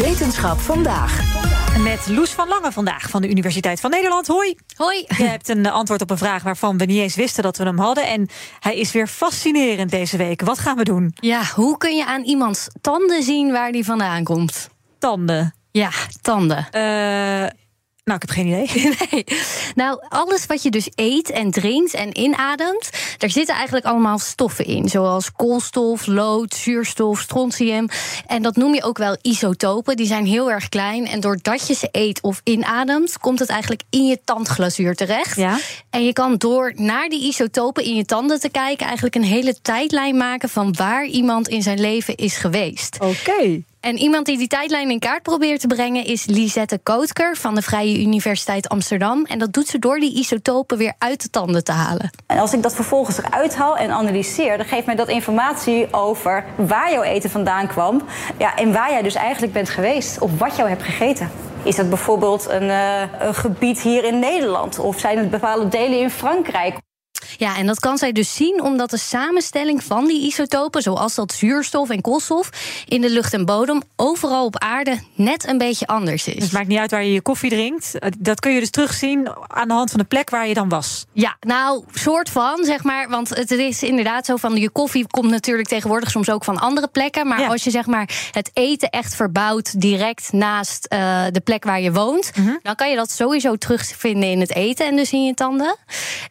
Wetenschap vandaag. Met Loes van Lange vandaag van de Universiteit van Nederland. Hoi. Hoi. Je hebt een antwoord op een vraag waarvan we niet eens wisten dat we hem hadden. En hij is weer fascinerend deze week. Wat gaan we doen? Ja, hoe kun je aan iemands tanden zien waar die vandaan komt? Tanden. Ja, tanden. Uh, nou, ik heb geen idee. Nee. Nou, alles wat je dus eet en drinkt en inademt, daar zitten eigenlijk allemaal stoffen in. Zoals koolstof, lood, zuurstof, strontium. En dat noem je ook wel isotopen. Die zijn heel erg klein. En doordat je ze eet of inademt, komt het eigenlijk in je tandglazuur terecht. Ja. En je kan door naar die isotopen in je tanden te kijken, eigenlijk een hele tijdlijn maken van waar iemand in zijn leven is geweest. Oké. Okay. En iemand die die tijdlijn in kaart probeert te brengen is Lisette Kootker van de Vrije Universiteit Amsterdam. En dat doet ze door die isotopen weer uit de tanden te halen. En als ik dat vervolgens eruit haal en analyseer, dan geeft mij dat informatie over waar jouw eten vandaan kwam. Ja, en waar jij dus eigenlijk bent geweest, of wat jou hebt gegeten. Is dat bijvoorbeeld een, uh, een gebied hier in Nederland? Of zijn het bepaalde delen in Frankrijk? Ja, en dat kan zij dus zien omdat de samenstelling van die isotopen, zoals dat zuurstof en koolstof, in de lucht en bodem overal op aarde net een beetje anders is. Dus het maakt niet uit waar je je koffie drinkt. Dat kun je dus terugzien aan de hand van de plek waar je dan was. Ja, nou, soort van, zeg maar. Want het is inderdaad zo van je koffie komt natuurlijk tegenwoordig soms ook van andere plekken. Maar Ja. als je zeg maar het eten echt verbouwt direct naast eh, de plek waar je woont, Mhm. dan kan je dat sowieso terugvinden in het eten en dus in je tanden.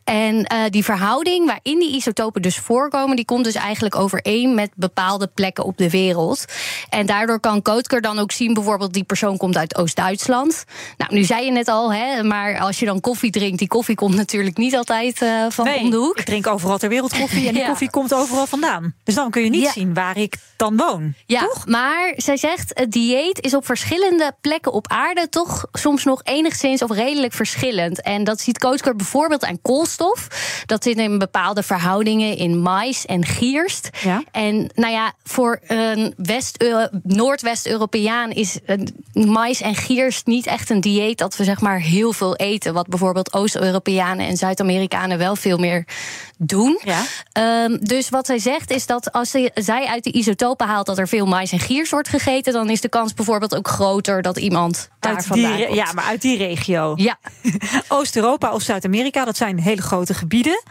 En eh, die verhouding waarin die isotopen dus voorkomen, die komt dus eigenlijk overeen met bepaalde plekken op de wereld. En daardoor kan Kootker dan ook zien, bijvoorbeeld die persoon komt uit Oost-Duitsland. Nou, nu zei je net al, hè, maar als je dan koffie drinkt, die koffie komt natuurlijk niet altijd eh, van Nee, om de hoek. ik drink overal ter wereld koffie en die Ja. koffie komt overal vandaan. Dus dan kun je niet Ja. zien waar ik dan woon. Ja, Toch? maar zij zegt het dieet is op verschillende plekken op aarde toch soms nog enigszins of redelijk verschillend. En dat ziet Kootker bijvoorbeeld aan koolstof. Dat zit in bepaalde verhoudingen in mais en gierst. Ja. En nou ja, voor een West Noordwest-Europeaan is eh, mais en gierst niet echt een dieet dat we zeg maar heel veel eten. Wat bijvoorbeeld Oost-Europeanen en Zuid-Amerikanen wel veel meer doen. Ja. Ehm, dus wat zij zegt is dat als zij uit de isotopen haalt dat er veel mais en giers wordt gegeten, dan is de kans bijvoorbeeld ook groter dat iemand daar Uit die, vandaan re- komt. ja, maar uit die regio. Ja, Oost-Europa of Zuid-Amerika, dat zijn hele grote gebieden.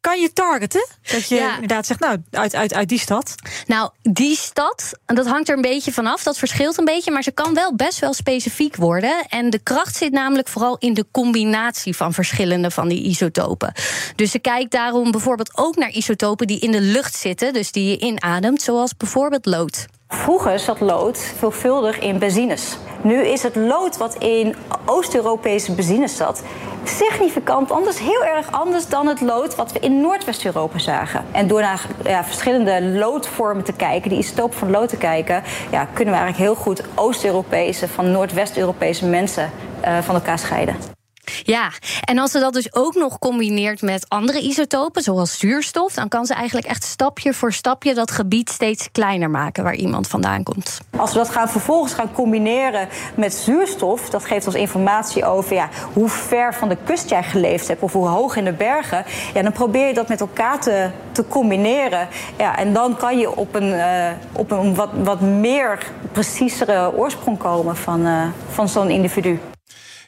Kan je targeten? Dat je Ja. inderdaad zegt, nou, uit, uit, uit die stad. nou, die stad, dat hangt er een beetje vanaf. Dat verschilt een beetje, maar ze kan wel best wel specifiek worden. En de kracht zit namelijk vooral in de combinatie van verschillende van die isotopen. Dus ze kijkt daarom bijvoorbeeld ook naar isotopen die in de lucht zitten, dus die je inademt, zoals bijvoorbeeld lood. Vroeger zat lood veelvuldig in benzines. Nu is het lood wat in Oost-Europese benzines zat significant anders, heel erg anders dan het lood wat we in Noordwest-Europa zagen. En door naar ja, verschillende loodvormen te kijken, die isotopen van lood te kijken, ja, kunnen we eigenlijk heel goed Oost-Europese van Noordwest-Europese mensen eh, van elkaar scheiden. Ja, en als ze dat dus ook nog combineert met andere isotopen, zoals zuurstof, dan kan ze eigenlijk echt stapje voor stapje dat gebied steeds kleiner maken waar iemand vandaan komt. Als we dat gaan vervolgens gaan combineren met zuurstof, dat geeft ons informatie over ja, hoe ver van de kust jij geleefd hebt of hoe hoog in de bergen. Ja, dan probeer je dat met elkaar te, te combineren. Ja, en dan kan je op een, eh, op een wat, wat meer preciezere oorsprong komen van, eh, van zo'n individu.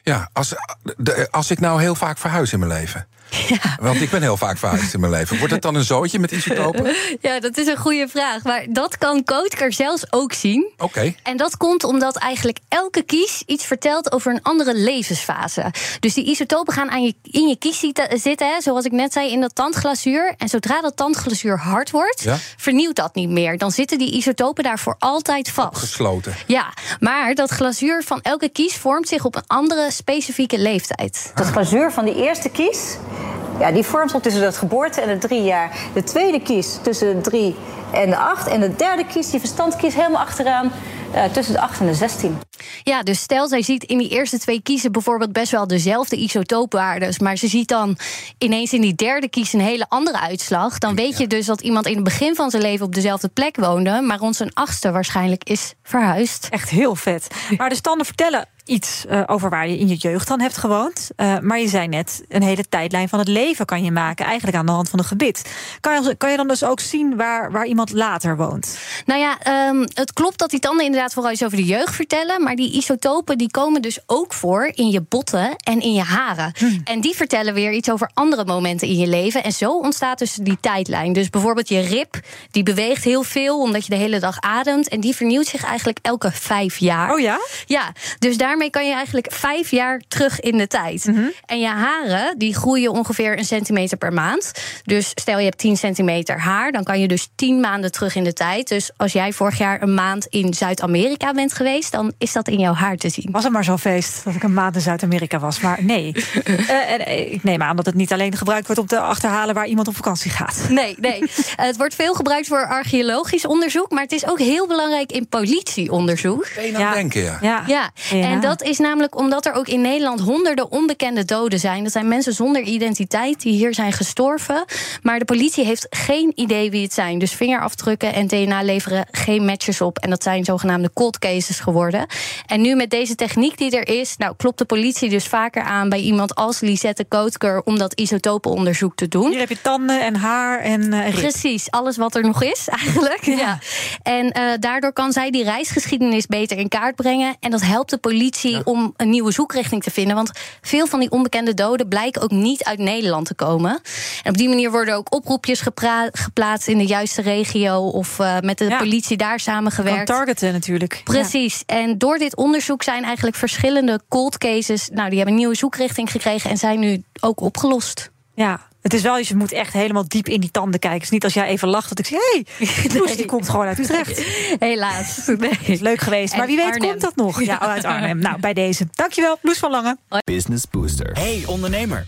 Ja, als, als ik nou heel vaak verhuis in mijn leven. Want ik ben heel vaak verhuisd in mijn leven. Wordt het dan een zootje met isotopen? Ja, dat is een goede vraag. Maar dat kan Kootker zelfs ook zien. Oké. En dat komt omdat eigenlijk elke kies iets vertelt over een andere levensfase. Dus die isotopen gaan aan je, in je kies zitten, hè, zoals ik net zei, in dat tandglazuur. En zodra dat tandglazuur hard wordt, Ja. vernieuwt dat niet meer. Dan zitten die isotopen daar voor altijd vast. Gesloten. Ja, maar dat glazuur van elke kies vormt zich op een andere specifieke leeftijd. Dat glazuur van die eerste kies, ja, die vormt tussen de geboorte en de drie jaar. De tweede kies tussen de drie en de acht. En de derde kies, die verstandkies helemaal achteraan, uh, tussen de 8 en de 16. Ja, dus stel zij ziet in die eerste twee kiezen bijvoorbeeld best wel dezelfde isotoopwaardes, maar ze ziet dan ineens in die derde kies een hele andere uitslag, dan weet je dus dat iemand in het begin van zijn leven op dezelfde plek woonde, maar rond zijn achtste waarschijnlijk is verhuisd. Echt heel vet. Maar de standen vertellen iets uh, over waar je in je jeugd dan hebt gewoond. Uh, maar je zei net, een hele tijdlijn van het leven kan je maken, eigenlijk aan de hand van een gebit. Kan je, kan je dan dus ook zien waar, waar iemand later woont? Nou ja, um, het klopt dat die tanden inderdaad vooral iets over de jeugd vertellen. Maar die isotopen die komen dus ook voor in je botten en in je haren. Hmm. En die vertellen weer iets over andere momenten in je leven. En zo ontstaat dus die tijdlijn. Dus bijvoorbeeld je rib, die beweegt heel veel omdat je de hele dag ademt. En die vernieuwt zich eigenlijk elke vijf jaar. Oh ja? Ja, dus daar daarmee kan je eigenlijk vijf jaar terug in de tijd. Mm -hmm. En je haren die groeien ongeveer een centimeter per maand. Dus stel je hebt 10 centimeter haar, dan kan je dus 10 maanden terug in de tijd. Dus als jij vorig jaar een maand in Zuid-Amerika bent geweest, dan is dat in jouw haar te zien. Was het maar zo'n feest dat ik een maand in Zuid-Amerika was, maar nee. uh, ik neem aan dat het niet alleen gebruikt wordt om te achterhalen waar iemand op vakantie gaat. Nee, nee. het wordt veel gebruikt voor archeologisch onderzoek, maar het is ook heel belangrijk in politieonderzoek. Ben je nou ja. denken, ja. ja. ja. En dat is namelijk omdat er ook in Nederland honderden onbekende doden zijn. Dat zijn mensen zonder identiteit die hier zijn gestorven. Maar de politie heeft geen idee wie het zijn. Dus vingerafdrukken en DNA leveren geen matches op. En dat zijn zogenaamde cold cases geworden. En nu met deze techniek die er is, nou, klopt de politie dus vaker aan bij iemand als Lisette Kootker om dat isotopenonderzoek te doen. Hier heb je tanden en haar en uh, Precies, alles wat er nog is eigenlijk. Ja. ja. En uh, daardoor kan zij die reisgeschiedenis beter in kaart brengen. En dat helpt de politie om een nieuwe zoekrichting te vinden. Want veel van die onbekende doden blijken ook niet uit Nederland te komen. En op die manier worden ook oproepjes geplaatst in de juiste regio of uh, met de ja. politie daar samengewerkt. Kan targeten natuurlijk. Precies. Ja. En door dit onderzoek zijn eigenlijk verschillende cold cases. Nou, die hebben een nieuwe zoekrichting gekregen en zijn nu ook opgelost. Ja, het is wel, je moet echt helemaal diep in die tanden kijken. Het is niet als jij even lacht dat ik zeg... hé, hey, nee. die komt gewoon uit Utrecht. Helaas. Nee. Is leuk geweest. Maar wie weet Arnhem. komt dat nog. Ja, uit Arnhem. Nou, bij deze. Dankjewel, Loes van Lange. Business Booster. Hey ondernemer.